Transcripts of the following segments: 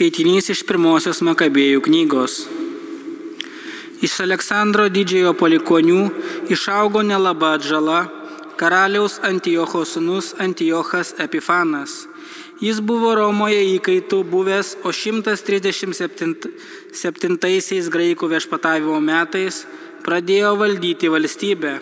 Skaitinys iš pirmosios Makabėjų knygos. Iš Aleksandro didžiojo palikonių išaugo nelaba atžala, karaliaus Antijocho sūnus Antijochas Epifanas. Jis buvo Romoje įkaitų buvęs, o 137 graikų viešpatavimo metais pradėjo valdyti valstybę.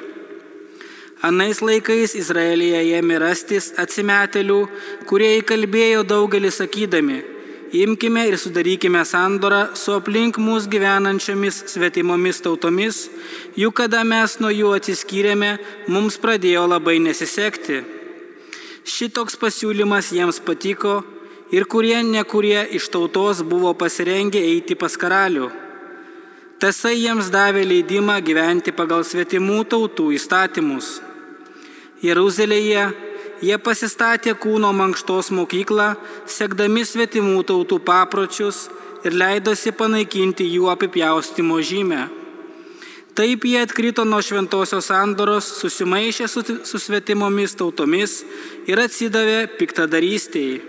Anais laikais Izraelyje ėmė rastis atsimetėlių, kurie įkalbėjo daugelį sakydami, imkime ir sudarykime sandorą su aplink mūsų gyvenančiomis svetimomis tautomis, juk kada mes nuo jų atsiskyrėme, mums pradėjo labai nesisekti. Šitoks pasiūlymas jiems patiko ir kurie nekurie iš tautos buvo pasirengę eiti pas karalių. Tasai jiems davė leidimą gyventi pagal svetimų tautų įstatymus. Jeruzalėje Jie pasistatė kūno mankštos mokyklą, sekdami svetimų tautų papročius ir leidosi panaikinti jų apipjaustimo žymę. Taip jie atkrito nuo šventosios sandoros, susimaišė su, su svetimomis tautomis ir atsidavė piktadarystėjai.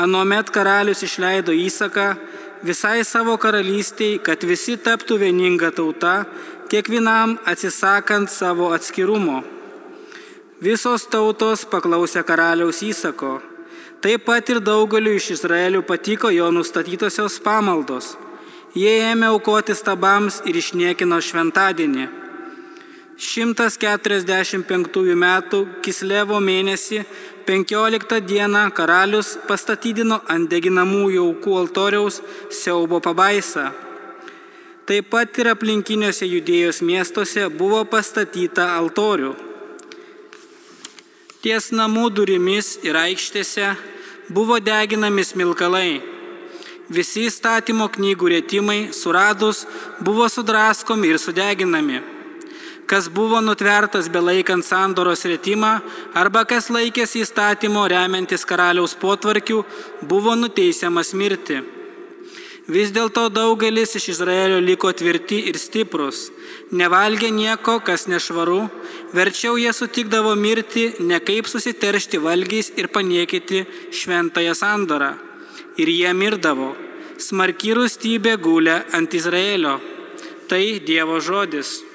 Anuomet karalius išleido įsaką visai savo karalystiai, kad visi taptų vieninga tauta, kiekvienam atsisakant savo atskirumo. Visos tautos paklausė karaliaus įsako. Taip pat ir daugeliu iš Izraelių patiko jo nustatytosios pamaldos. Jie ėmė aukoti stabams ir išniekino šventadienį. 145 metų Kislevo mėnesį 15 dieną karalius pastatydino ant deginamųjų aukų altoriaus siaubo pabaisą. Taip pat ir aplinkiniuose judėjos miestuose buvo pastatyta altorių. Ties namų durimis ir aikštėse buvo deginami smilkalai. Visi įstatymo knygų rėtimai suradus buvo sudraskomi ir sudeginami. Kas buvo nutvertas belaikant sandoros rėtimą arba kas laikėsi įstatymo remiantis karaliaus potvarkių, buvo nuteisiamas mirti. Vis dėlto daugelis iš Izraelio liko tvirti ir stiprus, nevalgė nieko, kas nešvaru, verčiau jie sutikdavo mirti, ne kaip susiteršti valgiais ir paniekyti šventąją sandorą. Ir jie mirdavo. Smarki rūstybė gulė ant Izraelio. Tai Dievo žodis.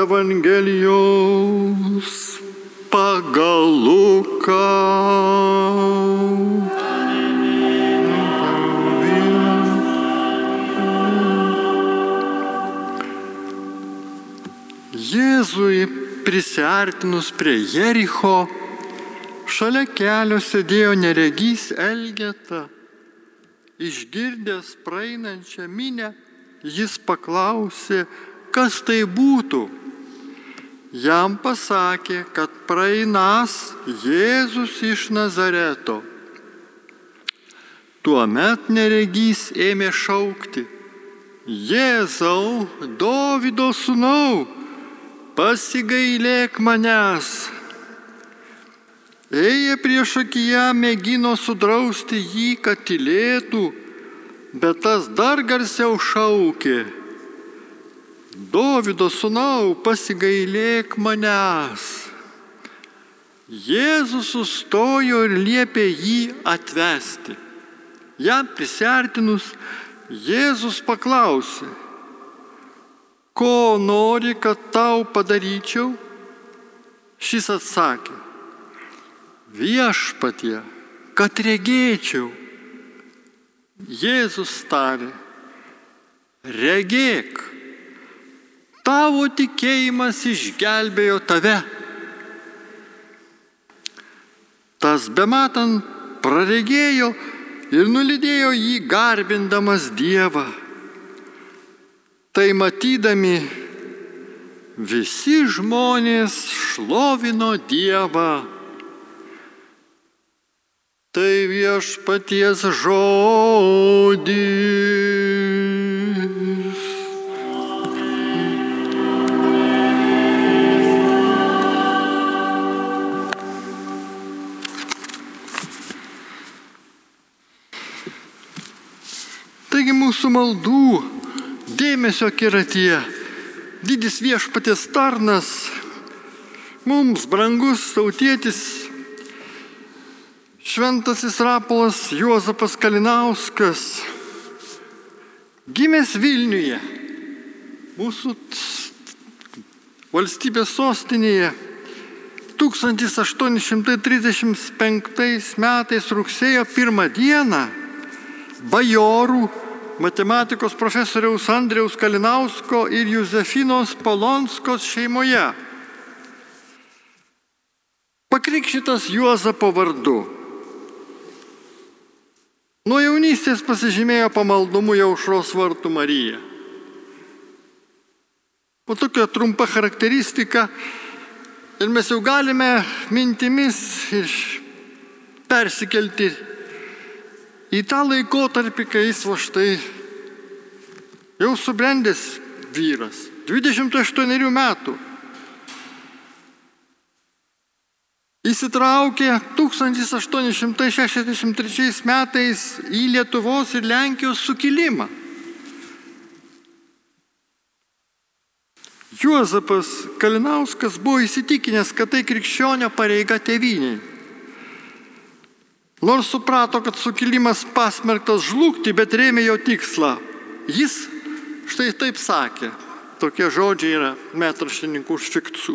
Evangelijos pagal Luką. Jėzui prisartinus prie Jericho, šalia kelio sėdėjo neregys Elgeta. Išgirdęs praeinančią minę, jis paklausė, kas tai būtų. Jam pasakė, kad praeinas Jėzus iš Nazareto. Tuomet neregys ėmė šaukti, Jėzau, Dovido sūnau, pasigailėk manęs. Eja prieš akiją mėgino sudrausti jį, kad tylėtų, bet tas dar garsiau šaukė. Dovido sūnau, pasigailėk manęs. Jėzus sustojo ir liepė jį atvesti. Jam prisartinus, Jėzus paklausė, ko nori, kad tau padaryčiau? Šis atsakė, viešpatie, kad regėčiau. Jėzus tarė, regėk, tavo tikėjimas išgelbėjo tave. Tas bematant praregėjo ir nulidėjo jį garbindamas Dievą. Tai matydami visi žmonės šlovino Dievą. Tai viešpaties žodis. Mūsų maldų dėmesio kiratyje didis viešpatės tarnas, mums brangus tautietis, šventasis Rapolas Juozapas Kalinauskas, gimęs Vilniuje, mūsų valstybės sostinėje 1835 metais rugsėjo pirmą dieną bajorų matematikos profesoriaus Andriaus Kalinausko ir Juzefinos Polonskos šeimoje. Pakrikštytas Juozapo vardu. Nuo jaunystės pasižymėjo pamaldumu jaušros vartų Marija. Po tokia trumpa charakteristika ir mes jau galime mintimis persikelti į tą laikotarpį, kai jis va štai jau subrendęs vyras, 28 metų. Įsitraukė 1863 metais į Lietuvos ir Lenkijos sukilimą. Juozapas Kalinauskas buvo įsitikinęs, kad tai krikščionio pareiga tėviniai. Nors suprato, kad sukilimas pasmerktas žlugti, bet rėmė jo tikslą. Jis štai taip sakė, tokie žodžiai yra metraštininkų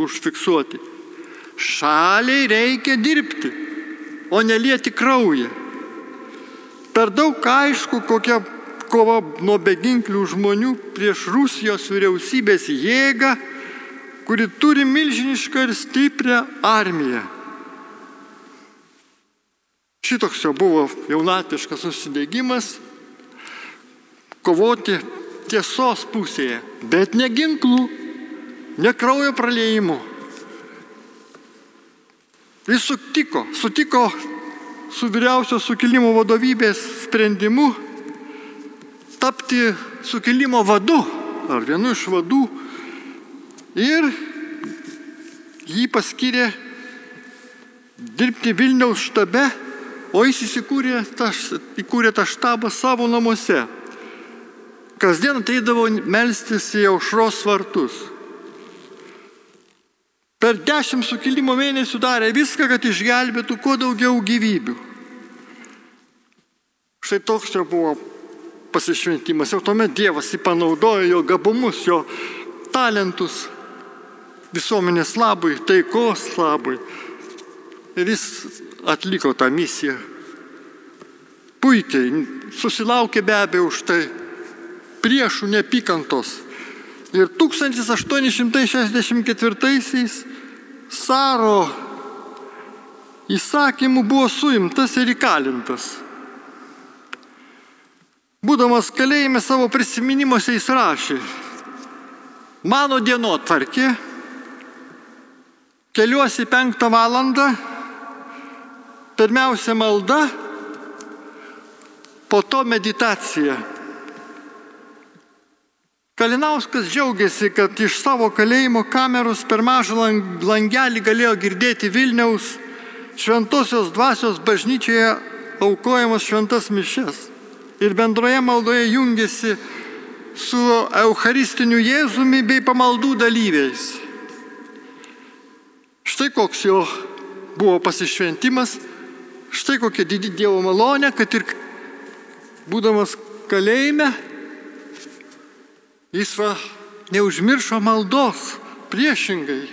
užfiksuoti. Šaliai reikia dirbti, o nelieti kraują. Per daug aišku, kokia kova nuo beginklių žmonių prieš Rusijos vyriausybės jėgą, kuri turi milžinišką ir stiprią armiją. Šitoks jau buvo jaunatiškas susidėgymas kovoti tiesos pusėje, bet ne ginklų, ne kraujo praleimų. Jis sutiko, sutiko su vyriausio sukilimo vadovybės sprendimu tapti sukilimo vadu ar vienu iš vadų ir jį paskyrė dirbti Vilniaus štabe o jis įsikūrė tą, įkūrė tą štabą savo namuose. Kasdien ateidavo melstis į aušros vartus. Per dešimt sukilimo mėnesių darė viską, kad išgelbėtų kuo daugiau gyvybių. Štai toks jo buvo pasišventimas. Jau tuomet Dievas jį panaudojo jo gabumus, jo talentus visuomenės labui, taikos labui. Ir jis atliko tą misiją. Puikiai, susilaukė be abejo už tai priešų nepykantos. Ir 1864-aisiais Saro įsakymų buvo suimtas ir įkalintas. Būdamas kalėjime savo prisiminimuose jis rašė, mano dienotvarkė, keliuosi penktą valandą, pirmiausia malda, po to meditacija. Kalinauskas džiaugiasi, kad iš savo kalėjimo kameros per mažą langelį galėjo girdėti Vilniaus šventosios dvasios bažnyčioje aukojamas šventas mišes. Ir bendroje maldoje jungiasi su Eucharistiniu Jėzumi bei pamaldų dalyviais. Štai koks jo buvo pasišventimas, štai kokia didi Dievo malonė, kad ir būdamas kalėjime, Jis va neužmiršo maldos, priešingai,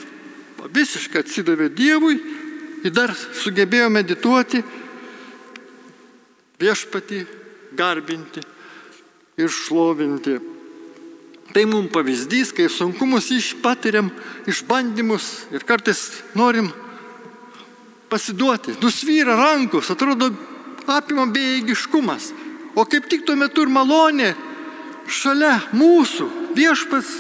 visiškai atsidavė Dievui ir dar sugebėjo medituoti, viešpati garbinti ir šlovinti. Tai mums pavyzdys, kai sunkumus išpatiriam, išbandymus ir kartais norim pasiduoti. Nusvyra rankos, atrodo apima bejėgiškumas. O kaip tik tuo metu ir malonė šalia mūsų viešpats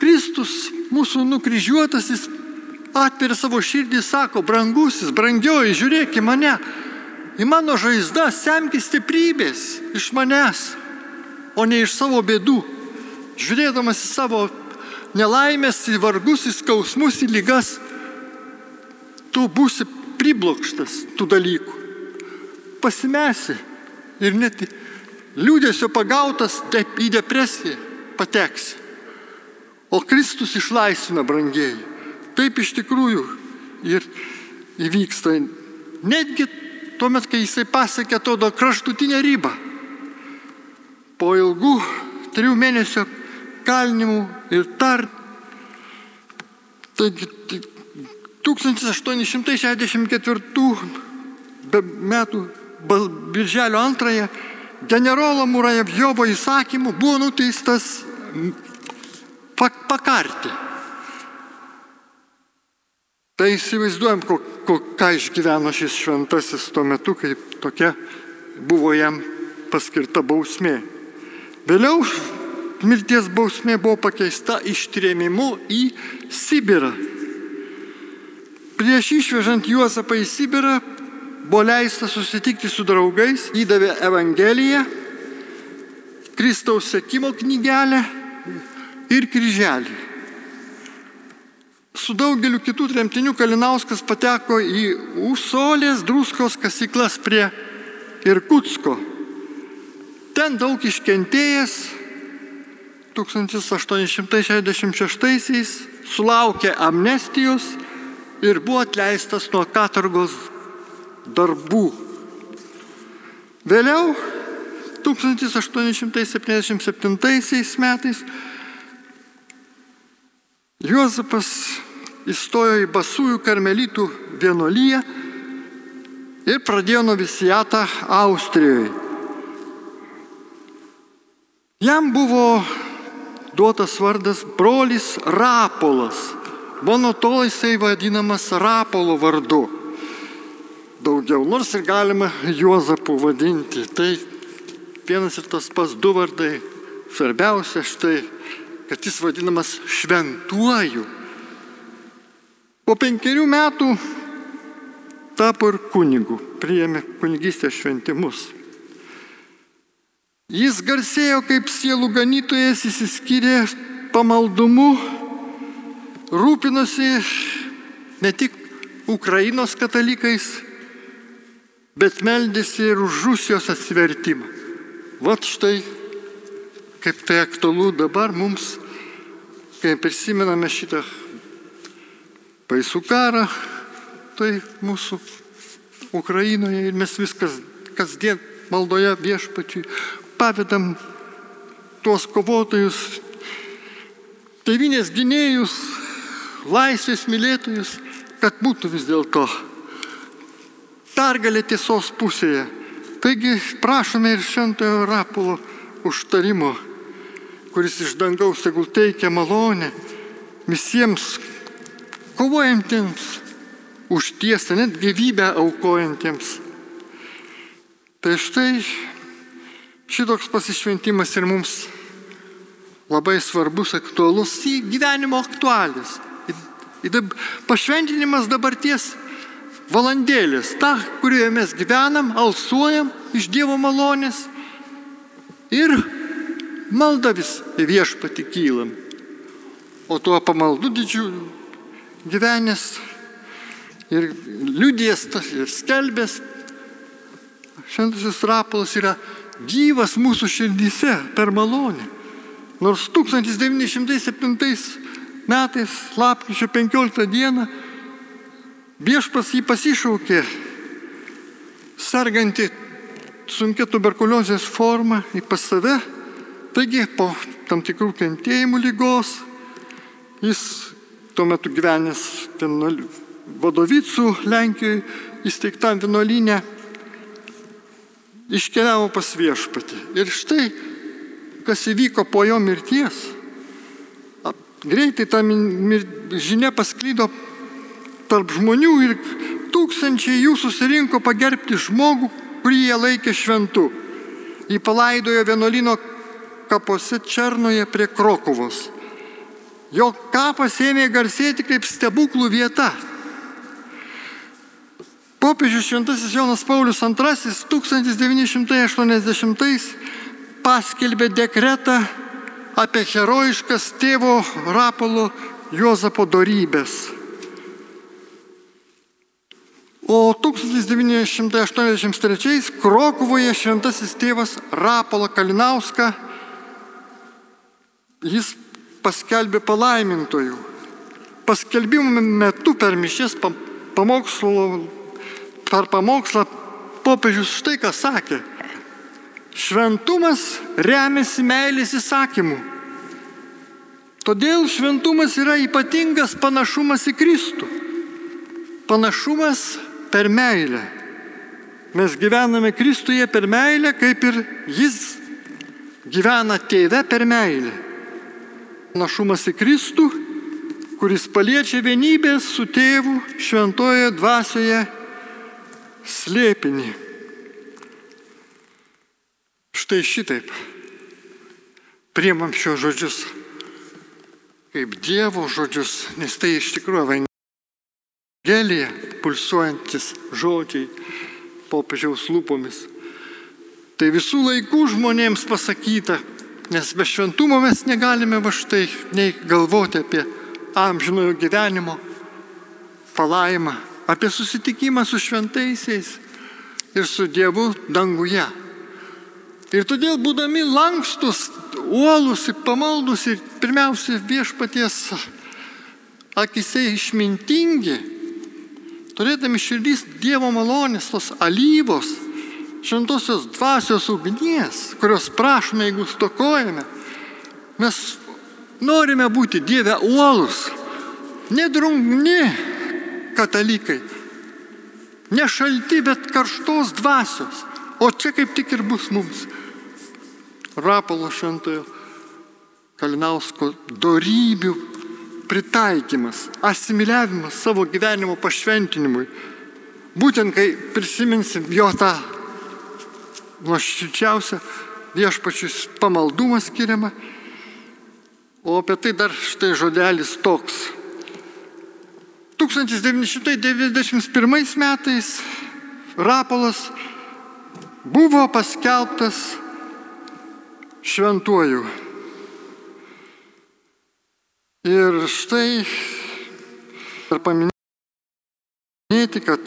Kristus, mūsų nukryžiuotasis, atveria savo širdį, sako, brangusis, brangioji, žiūrėk į mane, į mano žaizdą, semkis stiprybės iš manęs, o ne iš savo bėdų. Žiūrėdamas į savo nelaimės, į vargus, į skausmus, į lygas, tu būsi priblokštas tų dalykų. Pasimesi ir net liūdėsio pagautas į depresiją pateksi. O Kristus išlaisvina brangiai. Taip iš tikrųjų ir įvyksta. Netgi tuomet, kai jisai pasiekė to kraštutinę ribą. Po ilgų trijų mėnesių kalinimų ir tar. Taigi 1864 metų birželio antrąją generolo Murajevjovo įsakymu buvo nuteistas pakarti. Tai įsivaizduojam, ko, ko, ką išgyveno šis šventasis tuo metu, kai tokia buvo jam paskirta bausmė. Vėliau mirties bausmė buvo pakeista ištrėmimu į Sibirą. Prieš išvežant Juozapą į Sibirą buvo leista susitikti su draugais, įdavė Evangeliją, Kristaus sekimo knygelę ir kryželį. Su daugeliu kitų tremtinių Kalinauskas pateko į Usolės druskos kasyklas prie Irkutsko. Ten daug iškentėjęs 1866 sulaukė amnestijos ir buvo atleistas nuo katorgos darbų. Vėliau 1877 metais Juozapas įstojo į Basųjų karmelitų vienolyje ir pradėjo noviciatą Austrijoje. Jam buvo duotas vardas brolis Rapolas. Mano tol jisai vadinamas Rapolo vardu daugiau, nors ir galima Juozapu vadinti. Tai vienas ir tas pas du vardai. Svarbiausia štai, kad jis vadinamas šventuoju. Po penkerių metų tapo ir kunigu, priėmė kunigystės šventimus. Jis garsėjo kaip sielų ganytojas, įsiskyrė pamaldumu, rūpinosi ne tik Ukrainos katalikais, bet meldėsi ir už Rusijos atsivertimą. Vat štai, kaip tai aktualu dabar mums, kai prisimename šitą baisų karą, tai mūsų Ukrainoje ir mes viskas kasdien maldoje viešpačiui pavedam tuos kovotojus tevinės gynėjus, laisvės mylėtojus, kad būtų vis dėlto pergalė tiesos pusėje. Taigi prašome ir šventojo Rapulo užtarimo, kuris iš dangaus tegul teikia malonę visiems kovojantiems už tiesą, net gyvybę aukojantiems. Tai štai šitoks pasišventimas ir mums labai svarbus, aktualus į gyvenimo aktualis. Pašventinimas dabarties valandėlės, ta, kurioje mes gyvenam, alsuojam iš Dievo malonės ir malda vis į viešpatį kylam. O tuo pamaldu didžiuliu gyvenęs ir liūdės ir skelbės. Šventasis rapolas yra gyvas mūsų širdyse per malonę. Nors 1907 metais, lapkričio 15 dieną, viešpas jį pasišaukė, sergantį sunkia tuberkuliozės forma į pas save, taigi po tam tikrų kentėjimų lygos jis tuo metu gyvenęs vadovicų Lenkijoje įsteigtam vienuolinė iškeliavo pas viešpatį. Ir štai, kas įvyko po jo mirties, greitai ta žinia pasklydo tarp žmonių ir tūkstančiai jų susirinko pagerbti žmogų, kurį jie laikė šventu. Jį palaidojo vienuolino kapose Černoje prie Krokuvos. Jo kapas ėmė garsėti kaip stebuklų vieta. Popiežius Šventasis Jonas Paulius II 1980 paskelbė dekretą apie herojiškas tėvo Rapolo Juozapo darybės. O 1983 Krokuvoje šventasis tėvas Rapolo Kalinauska, jis paskelbė palaimintojų. Paskelbimo metu per mišės pamokslo, per pamokslą popiežius štai ką sakė. Šventumas remiasi meilės įsakymu. Todėl šventumas yra ypatingas panašumas į Kristų. Panašumas per meilę. Mes gyvename Kristuje per meilę, kaip ir Jis gyvena tėve per meilę. Našumas į Kristų, kuris paliečia vienybę su tėvu šventoje dvasioje slėpinį. Štai šitaip priemam šios žodžius kaip Dievo žodžius, nes tai iš tikrųjų Evangelija, pulsuojantis žodžiai popiežiaus lūpomis. Tai visų laikų žmonėms pasakyta, nes be šventumo mes negalime va štai nei galvoti apie amžinojo gyvenimo palaimą, apie susitikimą su šventaisiais ir su Dievu danguje. Ir todėl būdami lankstus, uolus ir pamaldus ir pirmiausia viešpaties akise išmintingi, turėdami širdys Dievo malonės, tos alyvos, šventosios dvasios ugnies, kurios prašome, jeigu stokojame, mes norime būti Dieve uolus, nedrungni katalikai, ne šalti, bet karštos dvasios. O čia kaip tik ir bus mums. Rapalo šventojo Kalinausko darybių pritaikymas, asimiliavimas savo gyvenimo pašventinimui. Būtent kai prisiminsim jo tą nuoširdžiausią viešpačius pamaldumą skiriamą, o apie tai dar štai žodelis toks. 1991 metais Rapolas buvo paskelbtas šventuoju Ir štai ir paminėti, kad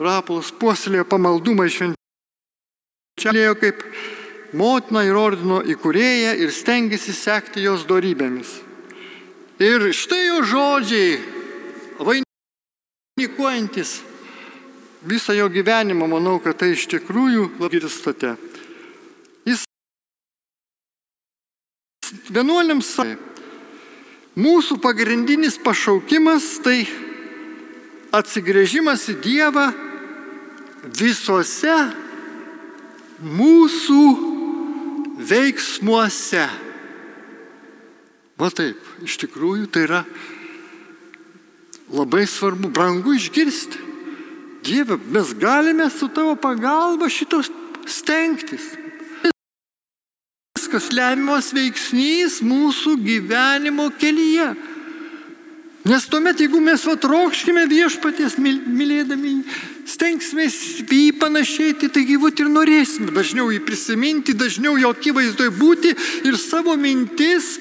Rapolas puoselėjo pamaldumą švenčialėjo kaip motina ir ordino įkūrėja ir stengiasi sekti jos darybėmis. Ir štai jo žodžiai, vainikuojantis visą jo gyvenimą, manau, kad tai iš tikrųjų labai state. vienuoliams mūsų pagrindinis pašaukimas tai atsigrėžimas į Dievą visose mūsų veiksmuose. Va taip, iš tikrųjų tai yra labai svarbu, brangu išgirsti. Dieve, mes galime su tavo pagalba šitos stengtis. Viskas lemiamas veiksnys mūsų gyvenimo kelyje. Nes tuomet, jeigu mes vatrokškime viešpaties mylėdami, stengsime jį panašiai, taigi vat ir norėsime dažniau jį prisiminti, dažniau jo akivaizdoje būti ir savo mintis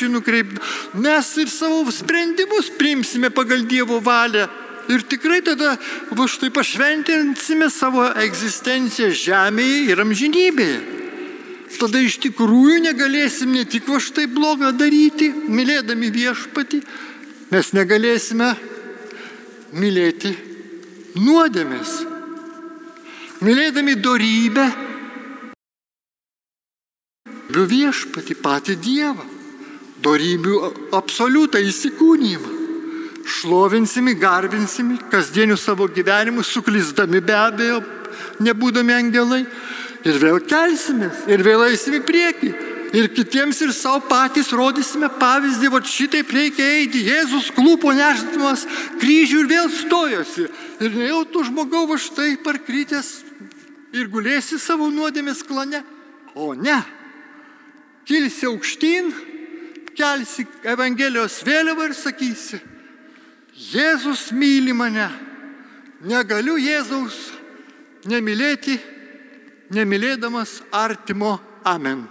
viešpačiui nukreipti. Mes ir savo sprendimus priimsime pagal Dievo valią. Ir tikrai tada va štai pašventinsime savo egzistenciją žemėje ir amžinybėje tada iš tikrųjų negalėsim ne tik va štai blogą daryti, mylėdami viešpatį, mes negalėsime mylėti nuodėmės. Mylėdami darybę, viešpatį patį Dievą, darybių absoliutą įsikūnymą. Šlovinsimi, garbinsimi, kasdienių savo gyvenimų, suklyzdami be abejo, nebūdami angelai ir vėl kelsimės, ir vėl eisime į priekį. Ir kitiems ir savo patys rodysime pavyzdį, va šitaip reikia eiti. Jėzus klūpo nešdamas kryžių ir vėl stojosi. Ir jau tu žmogau va štai parkrytęs ir gulėsi savo nuodėmės klane. O ne. Kilsi aukštyn, kelsi Evangelijos vėliavą ir sakysi, Jėzus myli mane. Negaliu Jėzaus nemylėti nemylėdamas artimo. Amen.